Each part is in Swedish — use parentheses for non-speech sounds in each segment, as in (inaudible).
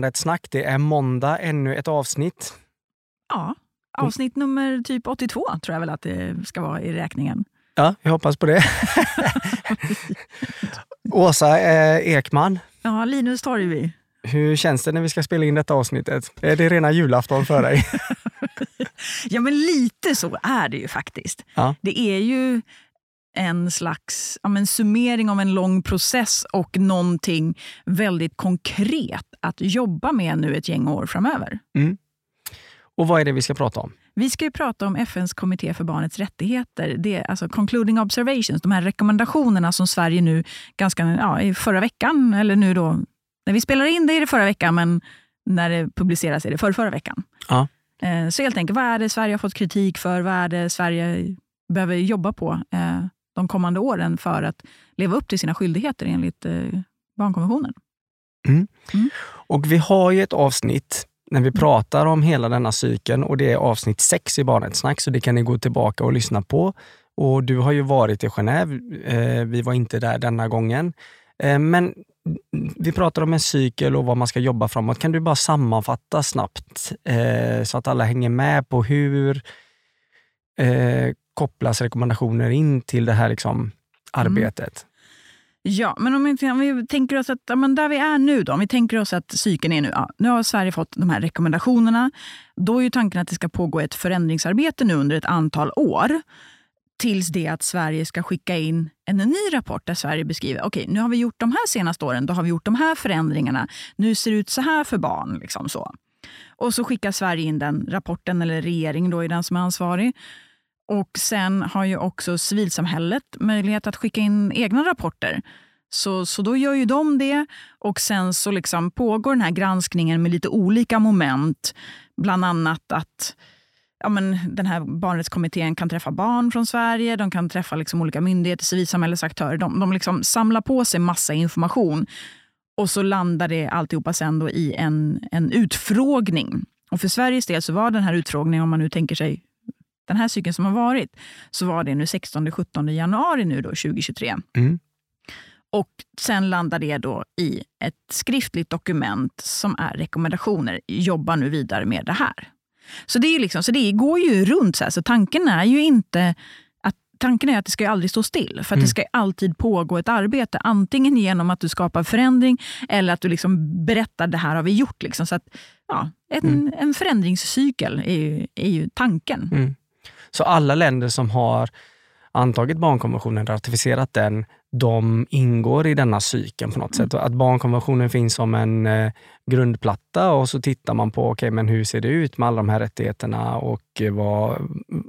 är Barnrättssnack. Det är måndag, ännu ett avsnitt. Ja, avsnitt nummer typ 82 tror jag väl att det ska vara i räkningen. Ja, vi hoppas på det. (laughs) Åsa eh, Ekman, Ja, Linus Torgby. hur känns det när vi ska spela in detta avsnittet? Är det rena julafton för dig? (laughs) Ja, men lite så är det ju faktiskt. Ja. Det är ju en slags ja, men summering av en lång process och någonting väldigt konkret att jobba med nu ett gäng år framöver. Och vad är det vi ska prata om? Vi ska ju prata om FNs kommitté för barnets rättigheter. Det är alltså concluding observations, de här rekommendationerna som Sverige nu, ganska, ja, i förra veckan, eller nu då, när vi spelar in det är det förra veckan, men när det publiceras är det för förra veckan. Ja. Eh, Så helt enkelt, vad är det Sverige har fått kritik för? Vad är det Sverige behöver jobba på eh, de kommande åren för att leva upp till sina skyldigheter enligt eh, barnkonventionen? Och vi har ju ett avsnitt när vi pratar om hela denna cykeln och det är avsnitt 6 i Barnrättssnack, så det kan ni gå tillbaka och lyssna på. Och du har ju varit i Genève. Eh, vi var inte där denna gången. Eh, men vi pratar om en cykel och vad man ska jobba framåt. Kan du bara sammanfatta snabbt eh, så att alla hänger med på hur kopplas rekommendationer in till det här liksom, arbetet? Ja, men om vi, om vi tänker oss att men där vi är nu då, om vi tänker oss att cykeln är nu, ja, nu har Sverige fått de här rekommendationerna. Då är ju tanken att det ska pågå ett förändringsarbete nu under ett antal år. Tills det att Sverige ska skicka in en ny rapport där Sverige beskriver, okej nu har vi gjort de här senaste åren, då har vi gjort de här förändringarna. Nu ser det ut så här för barn. Liksom så. Och så skickar Sverige in den rapporten, eller regeringen då är den som är ansvarig. Och sen har ju också civilsamhället möjlighet att skicka in egna rapporter. Så, så då gör ju de det och sen så liksom pågår den här granskningen med lite olika moment. Bland annat att ja men, den här barnrättskommittén kan träffa barn från Sverige, de kan träffa liksom olika myndigheter, civilsamhällesaktörer. De, de liksom samlar på sig massa information och så landar det alltihopa sen då i en, en utfrågning. Och för Sveriges del så var den här utfrågningen, om man nu tänker sig den här cykeln som har varit, så var det nu 16-17 januari nu då, 2023. Mm. Och sen landar det då i ett skriftligt dokument som är rekommendationer. Jobba nu vidare med det här. Så det, är liksom, så det går ju runt. Så, här. så tanken är ju inte att Tanken är att det ska ju aldrig stå still. För att Mm. det ska alltid pågå ett arbete. Antingen genom att du skapar förändring eller att du liksom berättar det här har vi gjort. Liksom. Så att, ja, en, Mm. en förändringscykel är ju, är ju tanken. Mm. Så alla länder som har antagit barnkonventionen, ratificerat den, de ingår i denna cykeln på något sätt. Att barnkonventionen finns som en eh, grundplatta och så tittar man på okay, men hur ser det ut med alla de här rättigheterna och eh, vad,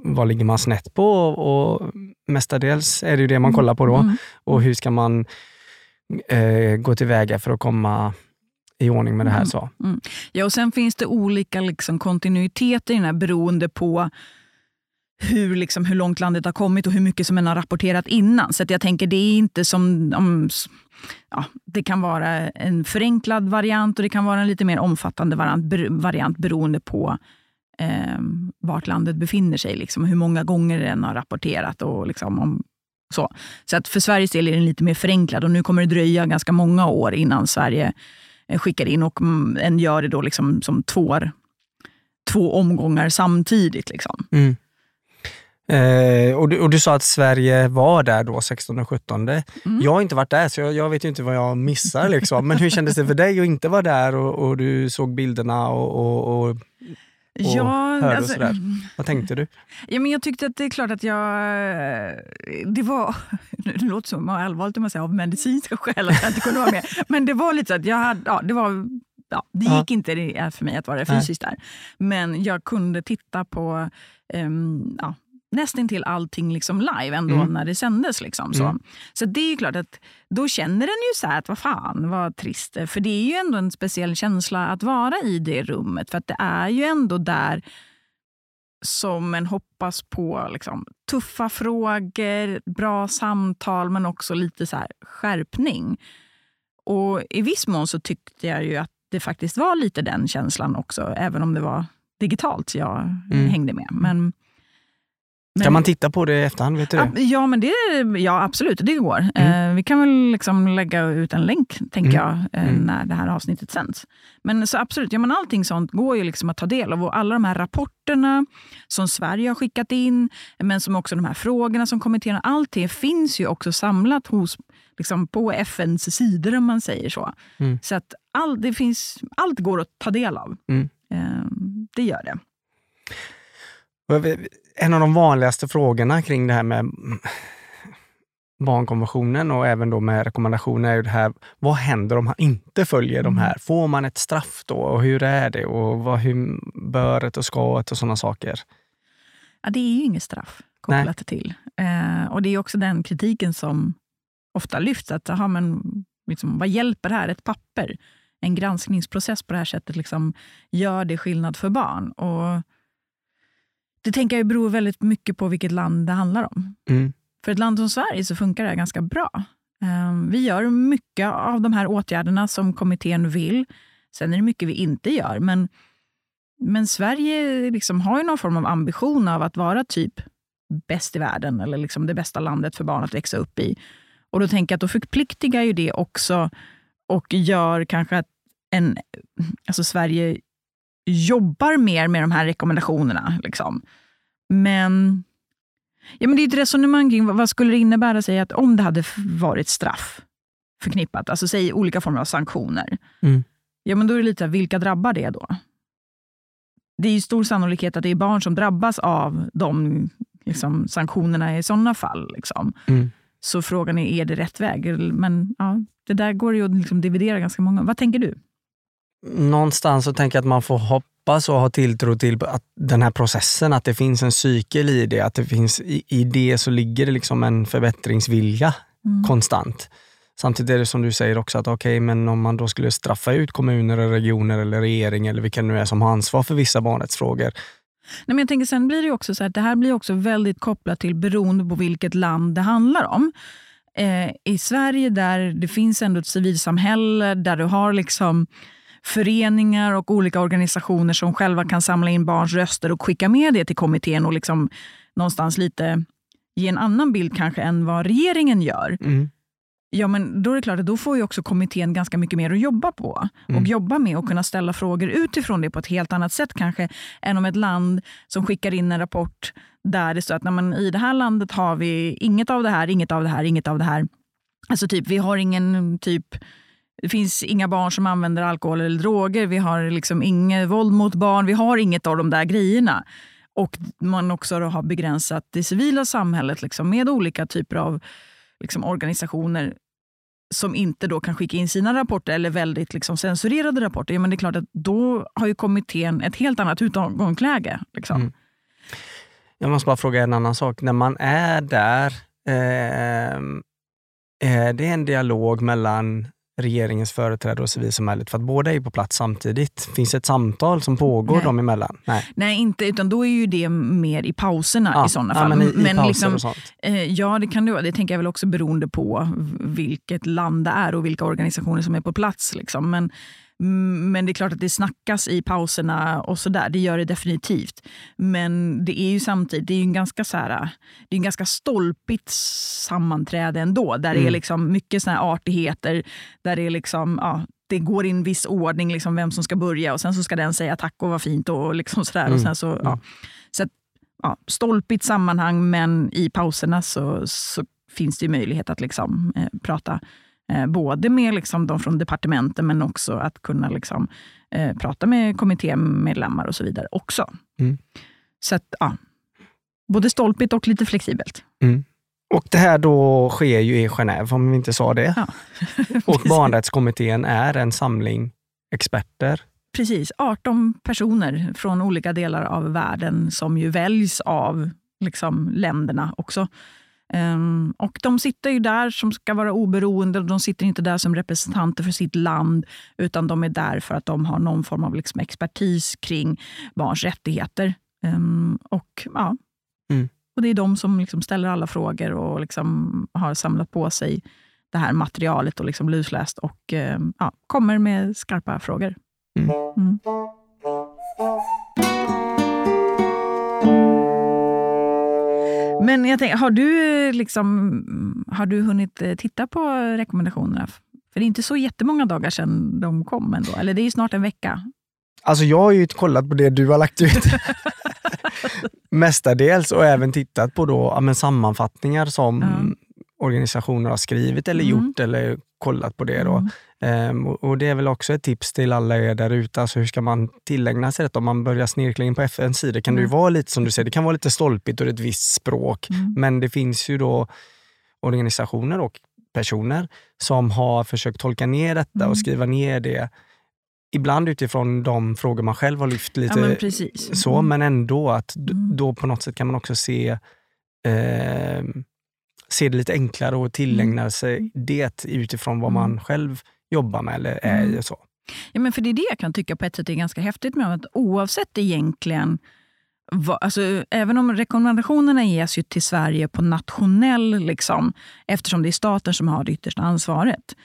vad ligger man snett på? Och mestadels är det ju det man kollar på då. Mm. Och hur ska man eh, gå tillväga för att komma i ordning med det här? Mm. så. Ja, och sen finns det olika liksom, kontinuiteter i den här beroende på hur, liksom, hur långt landet har kommit och hur mycket som man har rapporterat innan. Så att jag tänker det är inte som... Om, ja, det kan vara en förenklad variant och det kan vara en lite mer omfattande variant, ber- variant beroende på eh, vart landet befinner sig. Liksom, hur många gånger den har rapporterat. och liksom, om, så. så att för Sveriges del är den lite mer förenklad och nu kommer det dröja ganska många år innan Sverige eh, skickar in och mm, en gör det då liksom som två, två omgångar samtidigt. Liksom. Mm. Eh, och, du, och du sa att Sverige var där då 16 och 17. Mm. Jag har inte varit där så jag, jag vet ju inte vad jag missar. Liksom. Men hur kändes det för dig att inte vara där och, och du såg bilderna och, och, och Ja, hörde och alltså, sådär. vad tänkte du? ja, men jag tyckte att det är klart att jag... Det var... (laughs) Det låter som allvarligt om man säger av medicinska skäl att jag inte kunde vara med. (laughs) Men det var lite så att jag hade... Ja, det var... Ja, det Ja. gick inte det- för mig att vara Nej. fysiskt där. Men jag kunde titta på um, ja, nästan till allting liksom live ändå Mm. när det sändes. Liksom, så Mm. så det är ju klart att då känner den ju så här att vad fan vad trist. För det är ju ändå en speciell känsla att vara i det rummet. För att det är ju ändå där som en hoppas på liksom, tuffa frågor, bra samtal men också lite så här skärpning. Och i viss mån så tyckte jag ju att det faktiskt var lite den känslan också, även om det var digitalt jag Mm. hängde med. Men Men, kan man titta på det i efterhand? Vet du det? Ja, men det, ja, absolut. Det går. Mm. Eh, vi kan väl liksom lägga ut en länk, tänker mm. jag, eh, mm. när det här avsnittet sänds. Men så absolut, ja, men allting sånt går ju liksom att ta del av. Och alla de här rapporterna som Sverige har skickat in, men som också de här frågorna som kommittén allt det finns ju också samlat hos, liksom på FNs sidor, om man säger så. Mm. Så att all, det finns, allt går att ta del av. Mm. Eh, det gör det. En av de vanligaste frågorna kring det här med barnkonventionen och även då med rekommendationer är ju det här, vad händer om man inte följer de här? Mm. Får man ett straff då? Och hur är det? Och vad, hur böret och skaet och sådana saker? Ja, det är ju inget straff kopplat Nej. till. Eh, och det är också den kritiken som ofta lyfts. Att, aha, men, liksom, vad hjälper det här? Ett papper? En granskningsprocess på det här sättet, liksom, gör det skillnad för barn? Och det tänker jag beror väldigt mycket på vilket land det handlar om. Mm. För ett land som Sverige så funkar det ganska bra. Ehm, vi gör mycket av de här åtgärderna som kommittén vill. Sen är det mycket vi inte gör. Men, men Sverige liksom har ju någon form av ambition av att vara typ bäst i världen eller liksom det bästa landet för barn att växa upp i. Och då tänker jag att då förpliktigar ju det också och gör kanske att en, alltså Sverige jobbar mer med de här rekommendationerna. Liksom. Men, ja, men det är ett resonemang kring vad, skulle det innebära sig att om det hade varit straff förknippat, alltså säg olika former av sanktioner. Mm. Ja, men då är det lite, vilka drabbar det då? Det är ju stor sannolikhet att det är barn som drabbas av de liksom, sanktionerna i sådana fall. Liksom. Mm. Så frågan är, är det rätt väg? Men ja, det där går ju att liksom dividera ganska många. Vad tänker du? Någonstans så tänker jag att man får hoppas och ha tilltro till att den här processen, att det finns en cykel i det. Att det finns, i, i det så ligger det liksom en förbättringsvilja mm. konstant. Samtidigt är det som du säger också att okej, okay, men om man då skulle straffa ut kommuner, och regioner eller regering eller vilka nu är som har ansvar för vissa barnrättsfrågor. Nej, men jag tänker sen blir det också så att det här blir också väldigt kopplat till beroende på vilket land det handlar om. Eh, I Sverige där det finns ändå ett civilsamhälle, där du har liksom föreningar och olika organisationer som själva kan samla in barns röster och skicka med det till kommittén och liksom någonstans lite ge en annan bild kanske än vad regeringen gör. Mm. Ja, men då är det klart att då får ju också kommittén ganska mycket mer att jobba på. Mm. Och jobba med och kunna ställa frågor utifrån det på ett helt annat sätt kanske än om ett land som skickar in en rapport där det står att nej, i det här landet har vi inget av det här, inget av det här, inget av det här. Alltså typ, vi har ingen typ det finns inga barn som använder alkohol eller droger. Vi har liksom inget våld mot barn. Vi har inget av de där grejerna. Och man också har begränsat det civila samhället liksom med olika typer av liksom organisationer som inte då kan skicka in sina rapporter eller väldigt liksom censurerade rapporter. Ja, men det är klart att då har ju kommittén ett helt annat utgångsläge. Liksom. Mm. Jag måste bara fråga en annan sak. När man är där, eh, eh är det en dialog mellan regeringens företrädare och civilsamhället för att båda är på plats samtidigt? Finns det ett samtal som pågår Nej. dem emellan? Nej. Nej, inte, utan då är ju det mer i pauserna ja. i sådana fall. Ja, men, i, men i liksom, eh, ja, det kan det vara. Det tänker jag väl också beroende på vilket land det är och vilka organisationer som är på plats. Liksom. Men, men det är klart att det snackas i pauserna och sådär. Det gör det definitivt. Men det är ju samtidigt det är en ganska, så här, det är en ganska stolpigt sammanträde ändå. Där mm. det är liksom mycket såna artigheter. Där det, är liksom, ja, det går i en viss ordning liksom vem som ska börja och sen så ska den säga tack och vad fint. och liksom sådär. Mm. Och sen så, ja. Mm. så att, ja, Stolpigt sammanhang men i pauserna så, så finns det möjlighet att liksom, eh, prata både med liksom de från departementen men också att kunna liksom, eh, prata med kommittémedlemmar och så vidare också. Mm. Så att, ja, både stolpigt och lite flexibelt. Mm. Och det här då sker ju i Genève, om vi inte sa det. Ja. (laughs) och barnrättskommittén är en samling experter. Precis, 18 personer från olika delar av världen som ju väljs av liksom, länderna också. Um, och De sitter ju där som ska vara oberoende. De sitter inte där som representanter för sitt land utan de är där för att de har någon form av liksom expertis kring barns rättigheter. Um, och, ja. Mm. och Det är de som liksom ställer alla frågor och liksom har samlat på sig det här materialet och liksom lusläst och um, ja, kommer med skarpa frågor. Mm. Mm. Men jag tänker, har, du liksom, har du hunnit eh, titta på rekommendationerna? För det är inte så jättemånga dagar sedan de kom ändå. Eller det är snart en vecka. Alltså jag har ju kollat på det du har lagt ut. (laughs) Mestadels och även tittat på då, ja, men sammanfattningar som mm. Organisationer har skrivit eller mm. gjort eller kollat på det. Då. Mm. Um, och Det är väl också ett tips till alla er där ute. Alltså hur ska man tillägna sig det? Om man börjar snirkla in på FNs sida kan det mm. vara lite som du säger, det kan vara lite stolpigt och ett visst språk. Mm. Men det finns ju då organisationer och personer som har försökt tolka ner detta och mm. skriva ner det ibland utifrån de frågor man själv har lyft lite ja, men så, mm. men ändå att mm. då på något sätt kan man också se, eh, se det lite enklare och tillägna mm. sig det utifrån vad man mm. själv jobbar med eller är i. Och så. Ja, men för det är det jag kan tycka på ett sätt är ganska häftigt med att oavsett egentligen Alltså, även om rekommendationerna ges ju till Sverige på nationell, liksom, eftersom det är staten som har det yttersta ansvaret,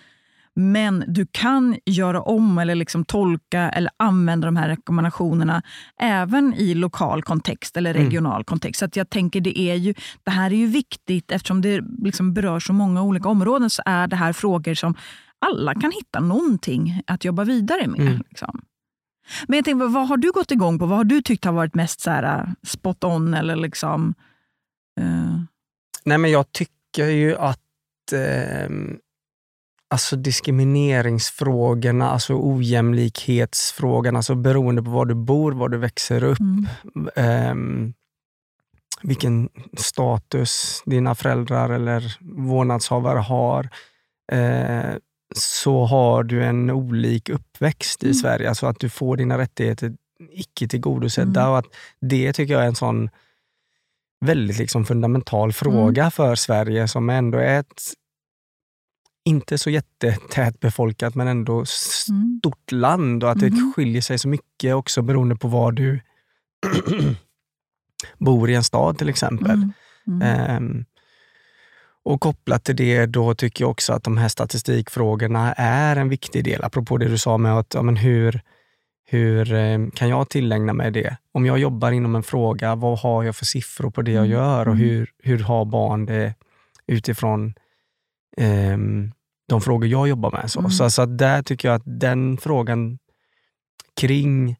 men du kan göra om eller liksom tolka eller använda de här rekommendationerna även i lokal kontext eller mm. regional mm. kontext. Så att jag tänker det är ju, det här är ju viktigt eftersom det liksom berör så många olika områden så är det här frågor som alla kan hitta någonting att jobba vidare med. Mm. Liksom. Men jag tänker, vad har du gått igång på? Vad har du tyckt har varit mest så här, uh, spot on? Eller liksom, uh... Nej, men jag tycker ju att eh, alltså diskrimineringsfrågorna, alltså ojämlikhetsfrågorna, alltså beroende på var du bor, var du växer upp, mm. um, vilken status dina föräldrar eller vårdnadshavare har, uh, så har du en olik uppväxt mm. i Sverige. Alltså att du får dina rättigheter icke tillgodosedda. Mm. Och att det tycker jag är en sån väldigt liksom fundamental fråga mm. för Sverige som ändå är ett inte så jättetät befolkat men ändå mm. stort mm. land och att det mm. skiljer sig så mycket också beroende på var du (clears throat) bor i en stad till exempel. Um, och kopplat till det då tycker jag också att de här statistikfrågorna är en viktig del, apropå det du sa med att ja, men hur, hur ehm, kan jag tillägna mig det? Om jag jobbar inom en fråga, vad har jag för siffror på det jag gör och hur, hur har barn det utifrån um, de frågor jag jobbar med. Så, mm. så, så där tycker jag att den frågan kring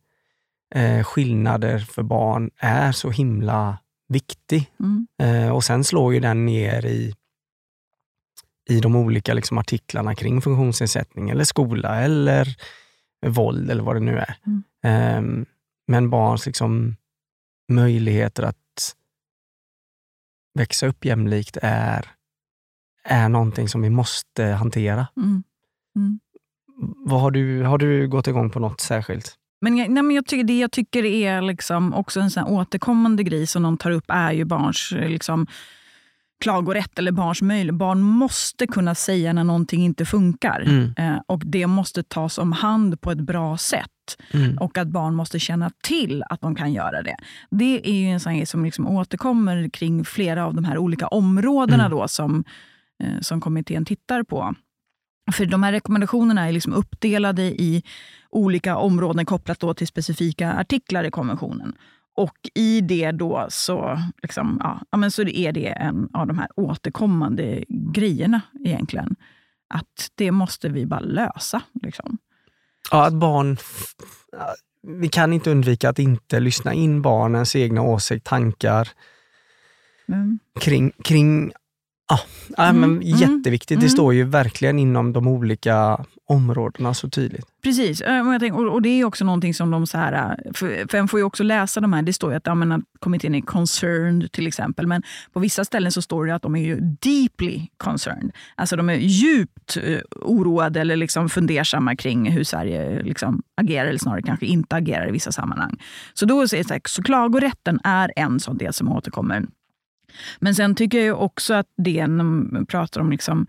eh, skillnader för barn är så himla viktig. Mm. Eh, och sen slår ju den ner i, i de olika liksom, artiklarna kring funktionsnedsättning eller skola eller våld eller vad det nu är. Mm. Eh, men barns liksom, möjligheter att växa upp jämlikt är är någonting som vi måste hantera. Mm. Mm. Vad har, du, har du gått igång på något särskilt? Men, jag, nej, men jag tycker, det jag tycker är liksom också en sån återkommande grej som de tar upp är ju barns liksom, klagorätt eller barns möjlighet. Barn måste kunna säga när någonting inte funkar. Mm. Eh, och Det måste tas om hand på ett bra sätt. Mm. Och att barn måste känna till att de kan göra det. Det är ju en sån grej som liksom återkommer kring flera av de här olika områdena mm. då som Eh, som kommittén tittar på. För de här rekommendationerna är liksom uppdelade i olika områden kopplat då till specifika artiklar i konventionen. Och i det då så, liksom, ja, men så är det en av de här återkommande grejerna egentligen. Att det måste vi bara lösa. Liksom. Ja, att barn... Vi kan inte undvika att inte lyssna in barnens egna åsikter, tankar mm. kring, kring Ja, ja men mm, mm, jätteviktigt. Mm. Det står ju verkligen inom de olika områdena så tydligt. Precis, och det är också någonting som de... så här, för, en får ju också läsa de här, det står ju att, att kommittén är concerned till exempel, men på vissa ställen så står det att de är ju deeply concerned. Alltså de är djupt uh, oroade eller liksom fundersamma kring hur Sverige liksom agerar, eller snarare kanske inte agerar i vissa sammanhang. Så då är det så, här, så klagorätten är en sån del som återkommer. Men sen tycker jag också att det, när man pratar om liksom,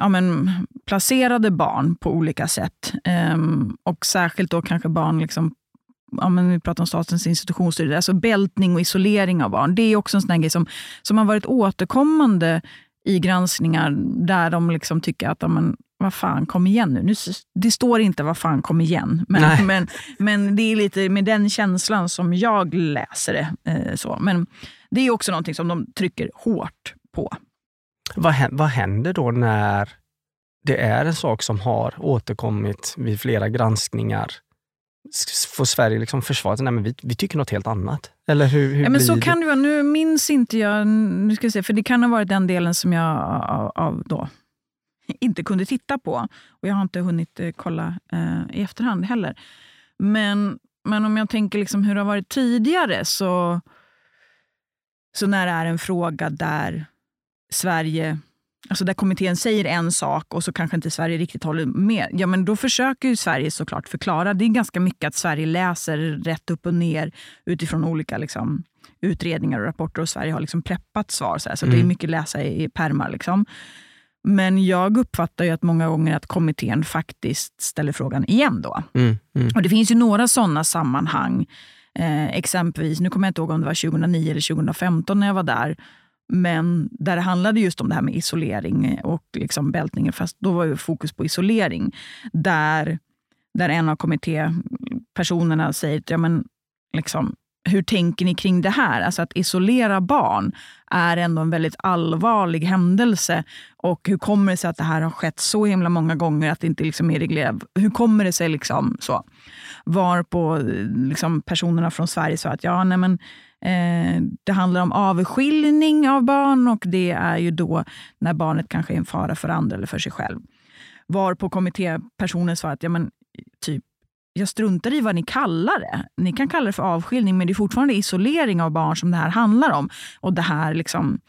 ja, men, placerade barn på olika sätt, ehm, och särskilt då kanske barn liksom, ja, men vi pratar om Statens institutionsstyrelse, alltså bältning och isolering av barn. Det är också en sån grej som, som har varit återkommande i granskningar där de liksom tycker att ja, men, vad fan, kom igen nu. nu det står inte vad fan, kom igen. Men, men, men det är lite med den känslan som jag läser det. Eh, så. Men det är också någonting som de trycker hårt på. Vad, vad händer då när det är en sak som har återkommit vid flera granskningar? Får Sverige liksom försvara sig? Nej, men vi, vi tycker något helt annat. Eller hur, hur ja, men så kan det vara. Nu minns inte jag, nu ska jag se, för det kan ha varit den delen som jag av, av då, (laughs) inte kunde titta på. Och Jag har inte hunnit eh, kolla eh, i efterhand heller. Men, men om jag tänker liksom hur det har varit tidigare, så, så när det är en fråga där Sverige Alltså där kommittén säger en sak och så kanske inte Sverige riktigt håller med. Ja, men då försöker ju Sverige såklart förklara. Det är ganska mycket att Sverige läser rätt upp och ner utifrån olika liksom, utredningar och rapporter och Sverige har liksom preppat svar. Så, här, så mm. det är mm. mycket läsa i, i pärmar. Liksom. Men jag uppfattar ju att många gånger att kommittén faktiskt ställer frågan igen. då. Mm, mm. Och Det finns ju några sådana sammanhang. Eh, exempelvis, nu kommer jag inte ihåg om det var 2009 eller 2015 när jag var där. Men där det handlade just om det här med isolering och liksom bältningen, fast då var det fokus på isolering. Där, där en av kommittépersonerna säger att ja, men, liksom, hur tänker ni kring det här? Alltså att isolera barn är ändå en väldigt allvarlig händelse. Och hur kommer det sig att det här har skett så himla många gånger att det inte liksom är reglerat? Hur kommer det sig? liksom så? Varpå liksom personerna från Sverige sa att ja, nej men, eh, det handlar om avskiljning av barn och det är ju då när barnet kanske är en fara för andra eller för sig själv. Varpå kommittépersonen sa att ja, men, typ jag struntar i vad ni kallar det. Ni kan kalla det för avskiljning, men det är fortfarande isolering av barn som det här handlar om. Och det här liksom,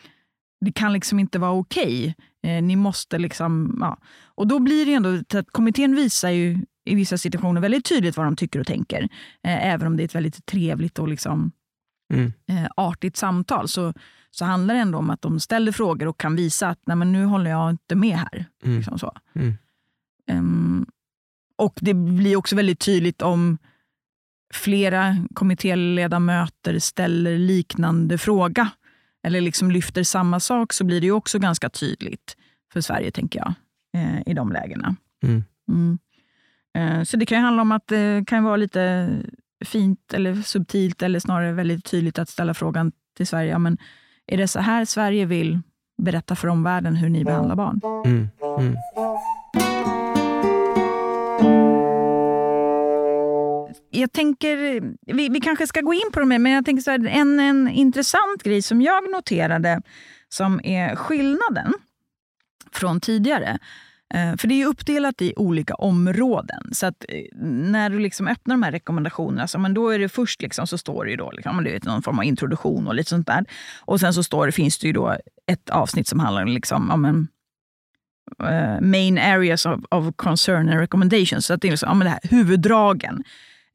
det kan liksom inte vara okej. Eh, ni måste liksom... Ja. Och då blir det ändå att kommittén visar ju i vissa situationer väldigt tydligt vad de tycker och tänker. Eh, även om det är ett väldigt trevligt och liksom, mm. eh, artigt samtal så, så handlar det ändå om att de ställer frågor och kan visa att Nej, men nu håller jag inte med här. Mm. Liksom så. Mm. Um, och det blir också väldigt tydligt om flera kommittéledamöter ställer liknande fråga eller liksom lyfter samma sak så blir det också ganska tydligt för Sverige, tänker jag, eh, i de lägena. Mm. Mm. Eh, så det kan handla om att det kan vara lite fint eller subtilt eller snarare väldigt tydligt att ställa frågan till Sverige. Ja, men är det så här Sverige vill berätta för omvärlden hur ni behandlar barn? Mm. Jag tänker, vi, vi kanske ska gå in på dem, men jag tänker så här, en, en intressant grej som jag noterade som är skillnaden från tidigare. Eh, för det är uppdelat i olika områden. Så att eh, när du liksom öppnar de här rekommendationerna, så, men då är det först liksom, så står det ju då, liksom, det är någon form av introduktion och lite sånt där. Och sen så står det, finns det ju då ett avsnitt som handlar om liksom, om en, uh, eh, main areas of, of concern and recommendations. Så att det är liksom, ja, det här, huvuddragen.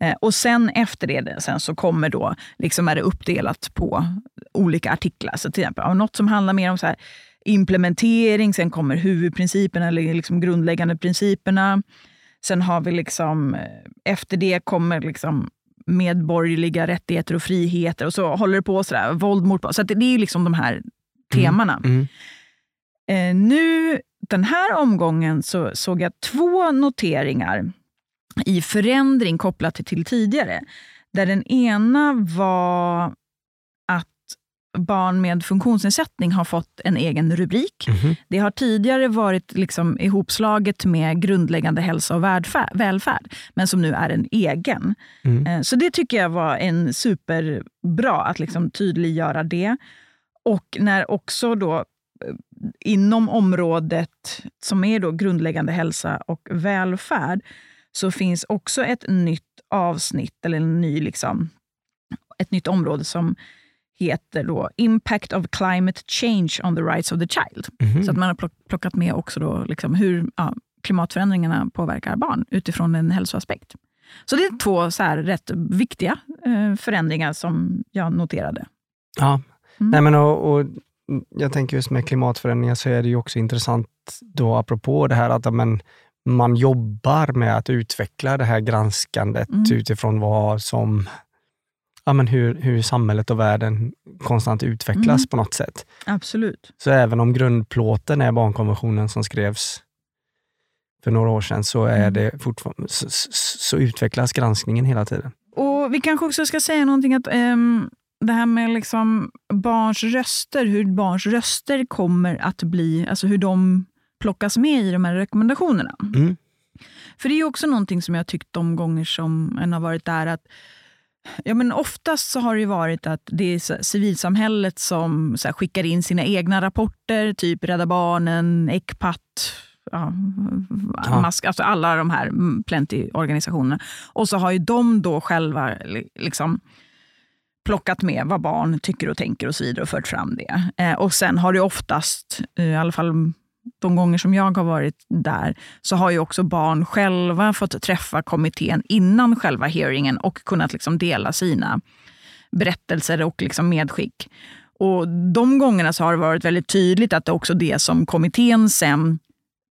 Eh, och sen efter det sen så kommer då, liksom är det uppdelat på olika artiklar. Så till exempel något som handlar mer om så här, implementering, sen kommer huvudprinciperna, eller liksom grundläggande principerna. Sen har vi liksom, eh, efter det kommer liksom medborgerliga rättigheter och friheter och så håller det på sådär, våld mot Så det är liksom de här temana. Mm. Mm. Eh, nu, den här omgången, så såg jag två noteringar i förändring kopplat till tidigare. Där den ena var att barn med funktionsnedsättning har fått en egen rubrik. Mm -hmm. Det har tidigare varit liksom ihopslaget med grundläggande hälsa och välfärd, men som nu är en egen. Mm. Eh, så det tycker jag var en superbra att liksom tydliggöra det. Och när också då eh, inom området som är då grundläggande hälsa och välfärd så finns också ett nytt avsnitt, eller en ny, liksom, ett nytt område som heter då Impact of Climate Change on the Rights of the Child. Mm -hmm. Så att man har plockat med också då liksom hur ja, klimatförändringarna påverkar barn utifrån en hälsoaspekt. Så det är två så här rätt viktiga eh, förändringar som jag noterade. Ja, mm. Nej, men och, och, jag tänker just med klimatförändringar så är det ju också intressant då apropå det här att men, man jobbar med att utveckla det här granskandet mm. utifrån vad som ja, men hur, hur samhället och världen konstant utvecklas mm. på något sätt. Absolut. Så även om grundplåten är barnkonventionen som skrevs för några år sedan så, är Mm. det fortfarande, så, så, utvecklas granskningen hela tiden. Och Vi kanske också ska säga någonting att ehm, det här med liksom barns röster, hur barns röster kommer att bli, alltså hur de plockas med i de här rekommendationerna. Mm. För det är också någonting som jag tyckt de gånger som en har varit där att Ja, men oftast så har det ju varit att det är civilsamhället som här, skickar in sina egna rapporter, typ Rädda Barnen, Ecpat, ja, Ja. Mask, alltså alla de här mm, plenty-organisationerna. Och så har ju de då själva li- liksom plockat med vad barn tycker och tänker och så vidare och fört fram det. Eh, och sen har det oftast, eh, i alla fall de gånger som jag har varit där, så har ju också barn själva fått träffa kommittén innan själva hearingen och kunnat liksom dela sina berättelser och liksom medskick. Och De gångerna så har det varit väldigt tydligt att det är också det som kommittén sen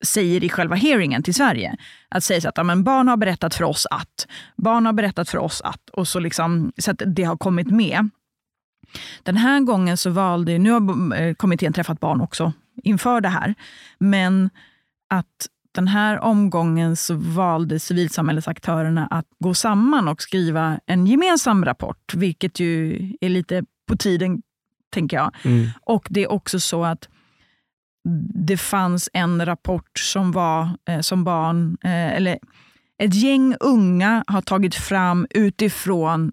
säger i själva hearingen till Sverige. Att säga så att ja, men barn har berättat för oss att, barn har berättat för oss att, och så, liksom, så att det har kommit med. Den här gången så valde, nu har eh, kommittén träffat barn också inför det här, men att den här omgången så valde civilsamhällesaktörerna att gå samman och skriva en gemensam rapport, vilket ju är lite på tiden, tänker jag. Mm. Och det är också så att det fanns en rapport som var eh, som barn, eh, eller ett gäng unga har tagit fram utifrån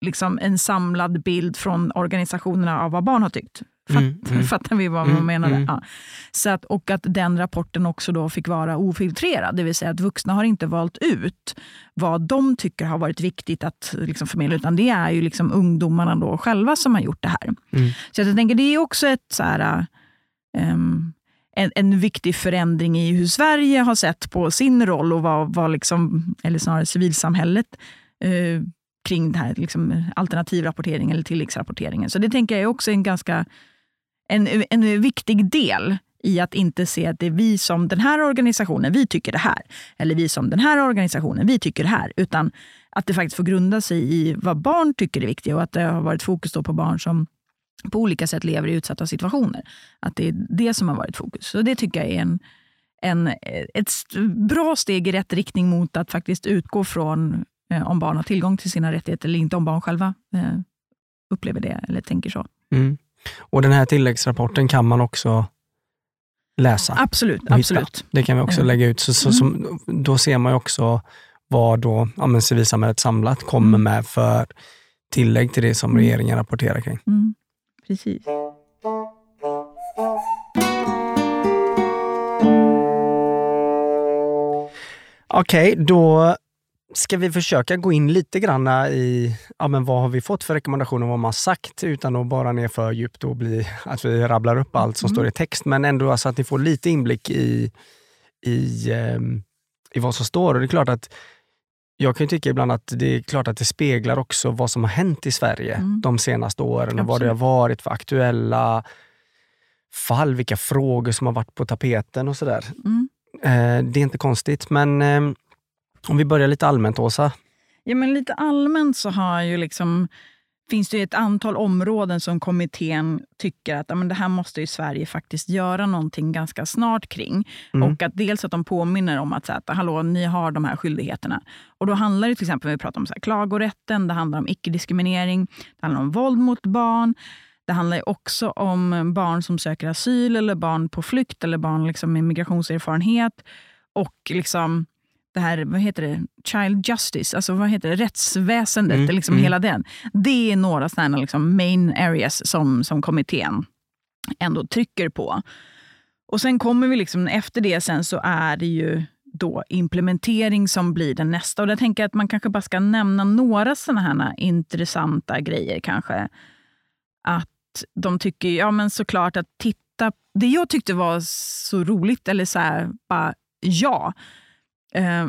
liksom en samlad bild från organisationerna av vad barn har tyckt. Fatt, Mm, mm. Fattar vi vad Mm, man menade? mm. Ja. Så att, och att den rapporten också då fick vara ofiltrerad, det vill säga att vuxna har inte valt ut vad de tycker har varit viktigt att liksom förmedla, utan det är ju liksom ungdomarna då själva som har gjort det här. Mm. Så jag tänker det är också ett så här, ehm, en, en viktig förändring i hur Sverige har sett på sin roll och vad, vad liksom, eller snarare civilsamhället eh, kring det här liksom, alternativrapporteringen eller tilläggsrapporteringen. Så det tänker jag är också en ganska en, en viktig del i att inte se att det är vi som den här organisationen, vi tycker det här. Eller vi som den här organisationen, vi tycker det här. Utan att det faktiskt får grunda sig i vad barn tycker är viktigt och att det har varit fokus då på barn som på olika sätt lever i utsatta situationer. Att det är det som har varit fokus. Så det tycker jag är en, en, ett bra steg i rätt riktning mot att faktiskt utgå från eh, om barn har tillgång till sina rättigheter eller inte, om barn själva eh, upplever det eller tänker så. Mm. Och den här tilläggsrapporten kan man också läsa. Absolut, absolut. Det kan vi också Mm. lägga ut. Så, så, som, då ser man ju också vad då, ja, men civilsamhället samlat kommer Mm. med för tillägg till det som Mm. regeringen rapporterar kring. Mm, precis. Okej, då ska vi försöka gå in lite grann i ja, men vad har vi fått för rekommendationer, vad man har sagt, utan att bara ner för djupt och bli att vi rabblar upp allt som Mm. står i text, men ändå alltså att ni får lite inblick i, i, ehm, i vad som står. Och det är klart att jag kan ju tycka ibland att det är klart att det speglar också vad som har hänt i Sverige Mm. de senaste åren och vad det har varit för aktuella fall, vilka frågor som har varit på tapeten och sådär. Mm. Eh, det är inte konstigt, men eh, om vi börjar lite allmänt, Åsa. Ja, men lite allmänt så har ju liksom, finns det ju ett antal områden som kommittén tycker att ja, men det här måste ju Sverige faktiskt göra någonting ganska snart kring. Mm. Och att dels att de påminner om att, så att hallå, ni har de här skyldigheterna. Och då handlar det till exempel, vi pratar om så här, klagorätten, det handlar om icke-diskriminering, det handlar om våld mot barn. Det handlar också om barn som söker asyl eller barn på flykt eller barn liksom med migrationserfarenhet. Och liksom det här, vad heter det, child justice, alltså vad heter det, rättsväsendet, Mm, liksom mm. hela den. Det är några sådana liksom main areas som, som kommittén ändå trycker på. Och sen kommer vi liksom, efter det sen så är det ju då implementering som blir den nästa. Och där tänker jag att man kanske bara ska nämna några sådana här intressanta grejer kanske. Att de tycker, ja men såklart att titta, det jag tyckte var så roligt, eller så här, bara ja,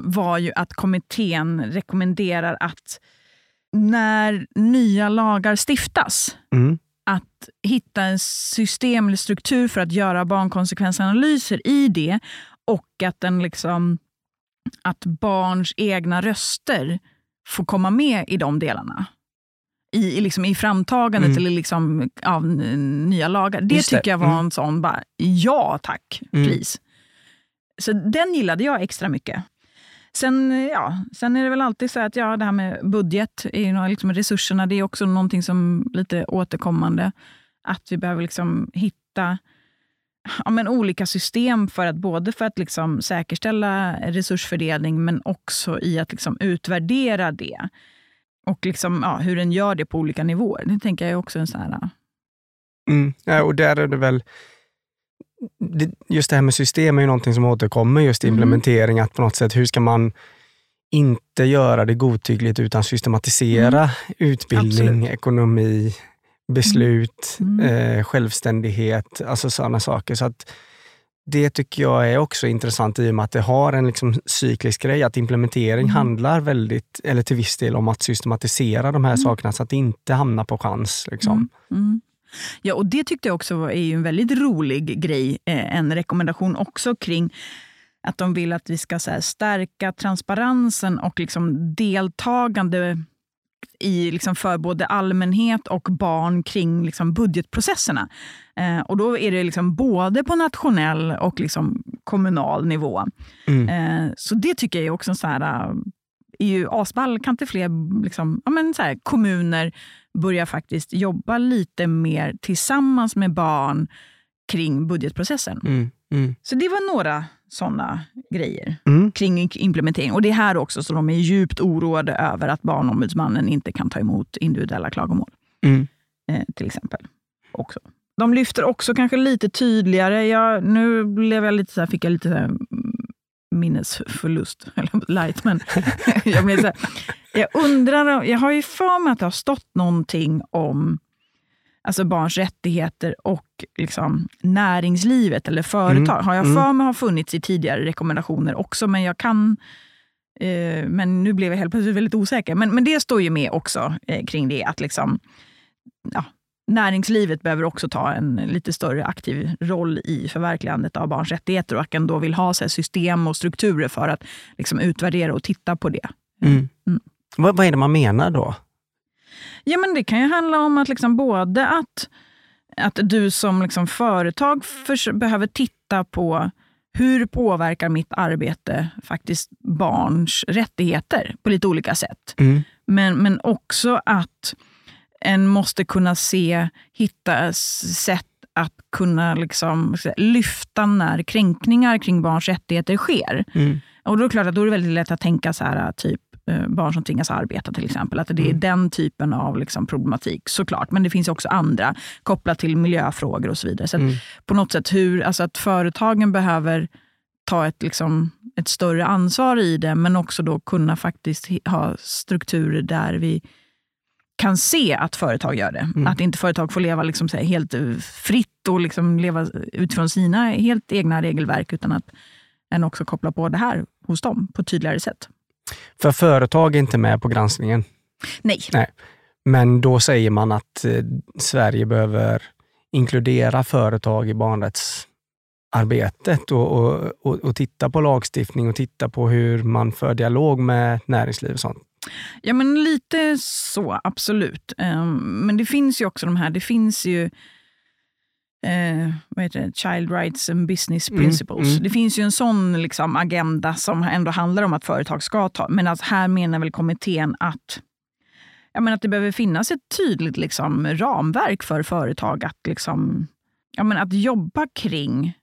var ju att kommittén rekommenderar att när nya lagar stiftas, Mm. att hitta en system eller struktur för att göra barnkonsekvensanalyser i det och att, den liksom, att barns egna röster får komma med i de delarna. I, liksom, i framtagandet Mm. eller liksom, av nya lagar. Det Just det. tycker jag var Mm. en sån, bara, ja tack, Mm. please. så den gillade jag extra mycket. Sen, ja, sen är det väl alltid så att ja, det här med budget, är liksom resurserna, det är också någonting som lite återkommande. Att vi behöver liksom hitta ja, men olika system för att både för att liksom säkerställa resursfördelning men också i att liksom utvärdera det. Och liksom, ja, hur den gör det på olika nivåer. Det tänker jag är också en sån här... Mm. Ja, och där är det väl just det här med system är ju någonting som återkommer, just mm. implementering, att på något sätt, hur ska man inte göra det godtyckligt utan systematisera mm. utbildning, Absolut. ekonomi, beslut, mm. mm. eh, självständighet, alltså sådana saker. Så att det tycker jag är också intressant i och med att det har en liksom cyklisk grej, att implementering mm. handlar väldigt, eller till viss del om att systematisera de här mm. sakerna så att det inte hamnar på chans. Liksom. Ja, och det tyckte jag också är en väldigt rolig grej. Eh, en rekommendation också kring att de vill att vi ska så stärka transparensen och liksom deltagande i, liksom för både allmänhet och barn kring liksom budgetprocesserna. Eh, och Då är det liksom både på nationell och liksom kommunal nivå. Mm. Eh, så det tycker jag är också så här, är ju asball. Kan inte fler liksom, ja, men så här, kommuner börja faktiskt jobba lite mer tillsammans med barn kring budgetprocessen? Mm, mm. Så det var några sådana grejer mm. kring implementering. Och det är här också som de är djupt oroade över att Barnombudsmannen inte kan ta emot individuella klagomål. Mm. Eh, till exempel. Också. De lyfter också kanske lite tydligare, jag, nu blev jag lite så här, fick jag lite så här, minnesförlust, (laughs) eller light, men (laughs) jag, menar så här, jag undrar, jag har ju för mig att det har stått någonting om alltså barns rättigheter och liksom näringslivet eller företag. Mm. Har jag mm. för mig har funnits i tidigare rekommendationer också, men jag kan eh, men nu blev jag helt plötsligt väldigt osäker. Men, men det står ju med också eh, kring det, att liksom, ja, näringslivet behöver också ta en lite större aktiv roll i förverkligandet av barns rättigheter och att man då vill ha så system och strukturer för att liksom utvärdera och titta på det. Mm. Mm. Vad, vad är det man menar då? Ja, men det kan ju handla om att liksom både att, att du som liksom företag för, behöver titta på hur påverkar mitt arbete faktiskt barns rättigheter på lite olika sätt. Mm. Men, men också att en måste kunna se, hitta sätt att kunna liksom lyfta när kränkningar kring barns rättigheter sker. Mm. Och då är det klart att då är det väldigt lätt att tänka så här, typ barn som tvingas arbeta till exempel. Att det är mm. den typen av liksom, problematik såklart. Men det finns också andra kopplat till miljöfrågor och så vidare. Så mm. på något sätt hur, alltså att företagen behöver ta ett, liksom, ett större ansvar i det, men också då kunna faktiskt ha strukturer där vi kan se att företag gör det. Mm. Att inte företag får leva liksom här, helt eh, fritt och liksom leva utifrån sina helt egna regelverk, utan att en också kopplar på det här hos dem på ett tydligare sätt. För företag är inte med på granskningen? Nej. Nej. Men då säger man att eh, Sverige behöver inkludera företag i barnrättsarbetet och, och, och, och, titta på lagstiftning och titta på hur man för dialog med näringsliv och sånt. Ja, men lite så, absolut. Um, men det finns ju också de här, det finns ju eh, vad heter det? Child Rights and Business mm, Principles. Mm, mm. Det finns ju en sån liksom, agenda som ändå handlar om att företag ska ta, men att här menar väl kommittén att jag menar att det behöver finnas ett tydligt liksom, ramverk för företag att, liksom, jag menar, att jobba kring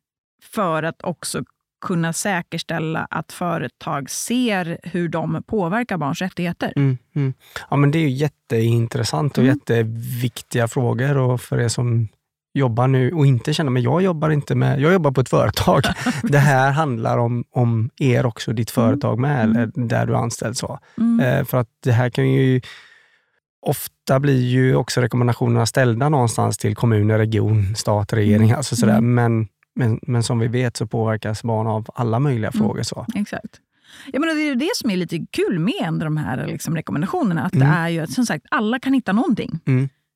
för att också kunna säkerställa att företag ser hur de påverkar barns rättigheter. Mm, mm. Ja, men det är ju jätteintressant och mm. jätteviktiga frågor och för er som jobbar nu och inte känner, men jag jobbar inte med, jag jobbar på ett företag. (laughs) det här handlar om, om er också, ditt mm. företag med, eller mm. där du är anställd. Så. Mm. Eh, för att det här kan ju Ofta blir ju också rekommendationerna ställda någonstans till kommuner, region, stat, regering. Mm. Alltså sådär. Men men, men som vi vet så påverkas barn av alla möjliga mm. frågor. Så. Exakt. Ja, men det är det som är lite kul med de här liksom, rekommendationerna. Att mm. det är ju att som sagt, alla kan hitta någonting.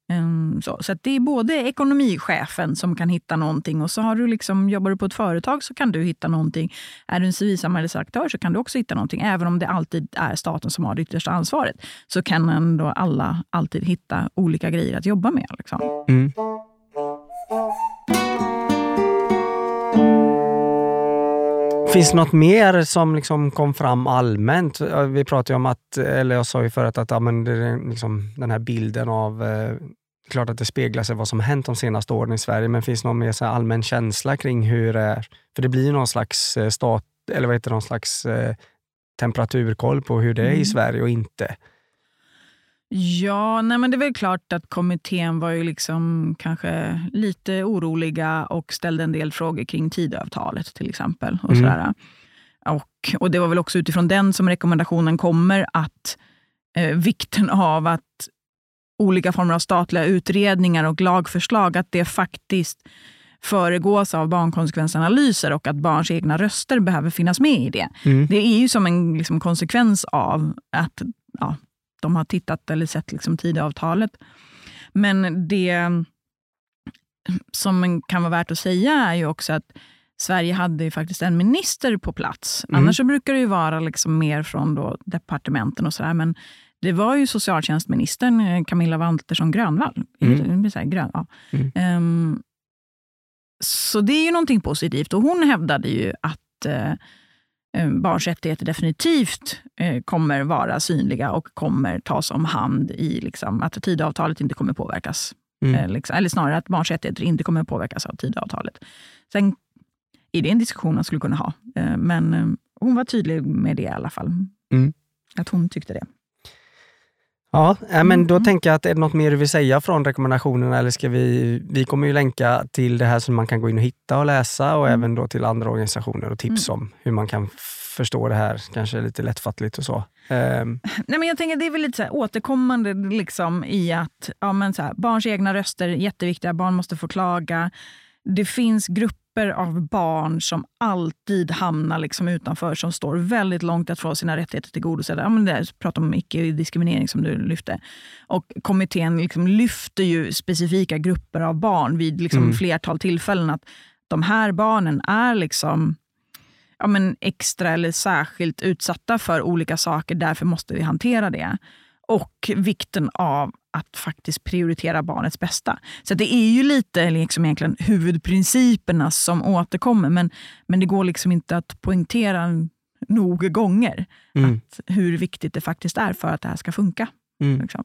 Ehm, så så det är både ekonomichefen som kan hitta någonting och så har du liksom, jobbar du på ett företag så kan du hitta någonting. Är du en civilsamhällesaktör så kan du också hitta någonting. Även om det alltid är staten som har det yttersta ansvaret så kan ändå alla alltid hitta olika grejer att jobba med. Liksom. Mm. Finns det något mer som liksom kom fram allmänt? Vi pratade ju om att, eller jag sa ju förut att ja, men det liksom, den här bilden av eh, klart att det speglar sig vad som hänt de senaste åren i Sverige, men finns någon mer så allmän känsla kring hur det är? För det blir någon slags eh, stat, eller vad heter någon slags eh, temperaturkoll på hur det är mm. i Sverige och inte. Ja, nej men det är väl klart att kommittén var ju liksom kanske lite oroliga och ställde en del frågor kring Tidöavtalet till exempel. Och, mm. sådär. Och, och Det var väl också utifrån den som rekommendationen kommer att eh, vikten av att olika former av statliga utredningar och lagförslag, att det faktiskt föregås av barnkonsekvensanalyser och att barns egna röster behöver finnas med i det. Mm. Det är ju som en liksom, konsekvens av att ja, de har tittat eller sett liksom, Tidöavtalet. Men det som kan vara värt att säga är ju också att Sverige hade faktiskt en minister på plats. Mm. Annars brukar det ju vara liksom mer från då departementen och sådär. Men det var ju socialtjänstministern eh, Camilla Waltersson Grönvall. Mm. Grön, ja. mm. um, så det är ju någonting positivt. Och hon hävdade ju att uh, barns rättigheter definitivt uh, kommer vara synliga och kommer tas om hand i liksom, att Tidöavtalet inte kommer påverkas. Mm. Uh, liksom, eller snarare att barns rättigheter inte kommer påverkas av Tidöavtalet. Sen är det en diskussion man skulle kunna ha. men hon var tydlig med det i alla fall. Mm. Att hon tyckte det. Ja, men då mm. tänker jag att är det något mer du vill säga från rekommendationerna eller ska vi, vi kommer ju länka till det här som man kan gå in och hitta och läsa och mm. även då till andra organisationer och tips mm. om hur man kan förstå det här, kanske lite lättfattligt och så. Um. Nej, men jag tänker Det är väl lite så återkommande liksom i att ja, men så här, barns egna röster är jätteviktiga, barn måste få klaga. Det finns grupper grupper av barn som alltid hamnar liksom utanför, som står väldigt långt att få sina rättigheter tillgodosedda. Ja, men det, prata om icke-diskriminering som du lyfte. Och kommittén liksom lyfter ju specifika grupper av barn vid liksom mm. flertal tillfällen. Att de här barnen är liksom ja, men extra eller särskilt utsatta för olika saker. Därför måste vi hantera det. Och vikten av att faktiskt prioritera barnets bästa. Så det är ju lite liksom egentligen huvudprinciperna som återkommer, men, men det går liksom inte att poängtera nog gånger mm. att hur viktigt det faktiskt är för att det här ska funka. Mm. Liksom.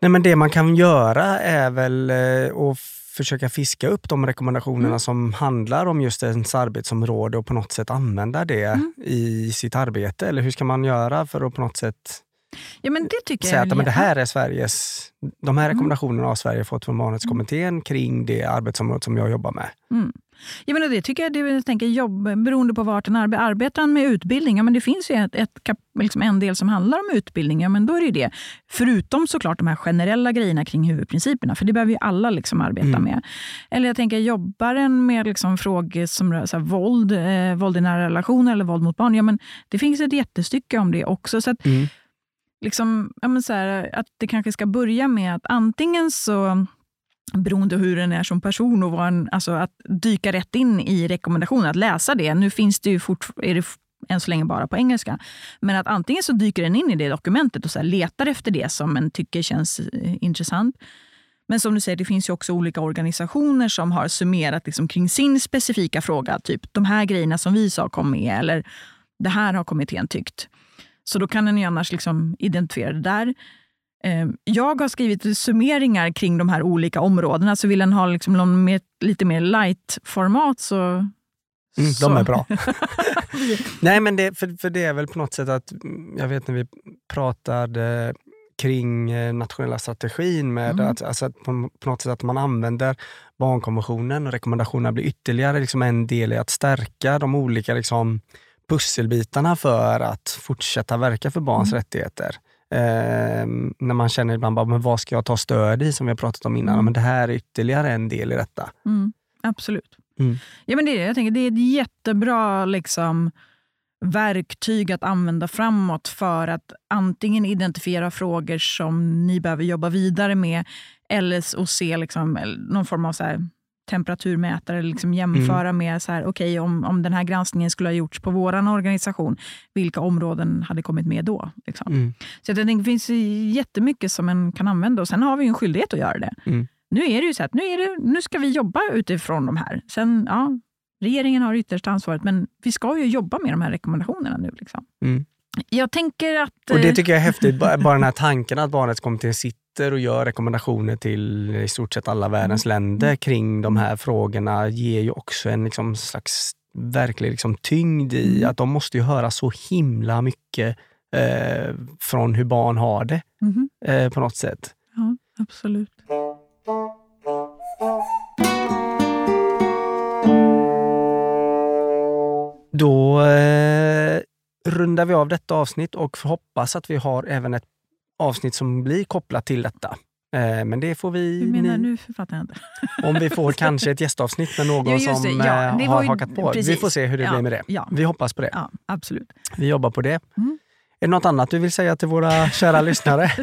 Nej, men det man kan göra är väl eh, att försöka fiska upp de rekommendationerna mm. som handlar om just ens arbetsområde och på något sätt använda det mm. i sitt arbete. Eller hur ska man göra för att på något sätt Ja, men det tycker säga jag att men det här är Sveriges, de här mm. rekommendationerna mm. har Sverige fått från Barnrättskommittén kring det arbetsområde som jag jobbar med. Mm. Ja, men det tycker jag, det, jag tänker, jobb, beroende på vart en arbetar. Arbetar med utbildning, ja, men det finns ju ett, ett, liksom en del som handlar om utbildning. Ja, men då är det det. Förutom såklart de här generella grejerna kring huvudprinciperna, för det behöver ju alla liksom arbeta mm. med. Eller jag tänker, jobbar en med liksom frågor som rör så här, våld, eh, våld i nära relationer eller våld mot barn, ja, men det finns ett jättestycke om det också. Så att, mm liksom, ja, men så här, att det kanske ska börja med att antingen så beroende på hur den är som person, och vad en, alltså att dyka rätt in i rekommendationen, att läsa det. Nu finns det ju fort, är det än så länge bara på engelska. Men att antingen så dyker den in i det dokumentet och så letar efter det som en tycker känns eh, intressant. Men som du säger, det finns ju också olika organisationer som har summerat liksom kring sin specifika fråga. Typ de här grejerna som vi sa kom med, eller det här har kommittén tyckt. Så då kan en ju annars liksom identifiera det där. Eh, jag har skrivit summeringar kring de här olika områdena, så vill en ha liksom någon mer, lite mer light-format så... Mm, de är bra. (laughs) Nej, men det, för, för det är väl på något sätt att, jag vet när vi pratade kring eh, nationella strategin, med mm. att, alltså på, på, något sätt att man använder barnkonventionen och rekommendationerna blir ytterligare liksom en del i att stärka de olika liksom, pusselbitarna för att fortsätta verka för barns mm. rättigheter. Eh, när man känner ibland, bara, men vad ska jag ta stöd i, som vi har pratat om innan. Mm. Men det här är ytterligare en del i detta. Mm, absolut. Mm. Ja, men det, är, jag tänker, det är ett jättebra liksom, verktyg att använda framåt för att antingen identifiera frågor som ni behöver jobba vidare med eller att se liksom, någon form av så här, temperaturmätare, liksom jämföra mm. med så här, okay, om, om den här granskningen skulle ha gjorts på vår organisation, vilka områden hade kommit med då? Liksom. Mm. Så jag tänker, det finns jättemycket som man kan använda och sen har vi en skyldighet att göra det. Mm. Nu är det ju så att nu, är det, nu ska vi jobba utifrån de här. Sen, ja, regeringen har yttersta ansvaret, men vi ska ju jobba med de här rekommendationerna nu. Liksom. Mm. Jag tänker att... Och det eh, tycker jag är häftigt, bara den här (laughs) tanken att Barnrättskommittén sitter och gör rekommendationer till i stort sett alla världens länder kring de här frågorna ger ju också en liksom slags verklig liksom tyngd i att de måste ju höra så himla mycket eh, från hur barn har det mhm, eh, på något sätt. ja, absolut. Då eh, rundar vi av detta avsnitt och hoppas att vi har även ett avsnitt som blir kopplat till detta. Eh, men det får vi... Hur menar ni- du? Fattar jag (laughs) inte. Om vi får kanske ett gästavsnitt med någon Ja, som det. Ja, eh, det har ju- hakat på. Vi precis. får se hur det Ja, blir med det. Vi hoppas på det. Absolut. Vi jobbar på det. Mm. Är det något annat du vill säga till våra kära (laughs) lyssnare? (laughs)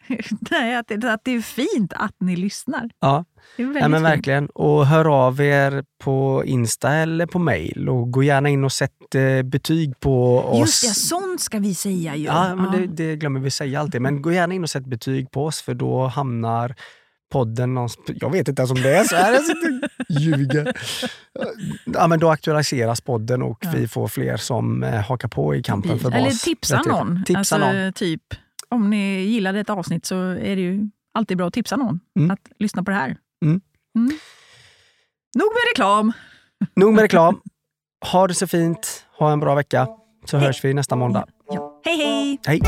(laughs) Nej, att, det, att det är fint att ni lyssnar. Ja, Det är väldigt ja men verkligen. Och hör av er på Insta eller på mail och gå gärna in och sätt eh, betyg på oss. Just det, sånt ska vi säga ju. Ja, men det, det glömmer vi säga alltid. Men gå gärna in och sätt betyg på oss för då hamnar podden någonstans... Jag vet inte ens om det är så här. Jag sitter och ljuger. (laughs) Ja, men då aktualiseras podden och Ja. vi får fler som eh, hakar på i kampen för Eller bas- tipsa rättigheter. någon. Tipsa alltså, någon. Typ, om ni gillade ett avsnitt så är det ju alltid bra att tipsa någon Mm. att lyssna på det här. Mm. Mm. Nog med reklam! Nog med reklam. (laughs) Ha det så fint. Ha en bra vecka. Så hörs vi nästa måndag. Ja. Hej hej! Hej!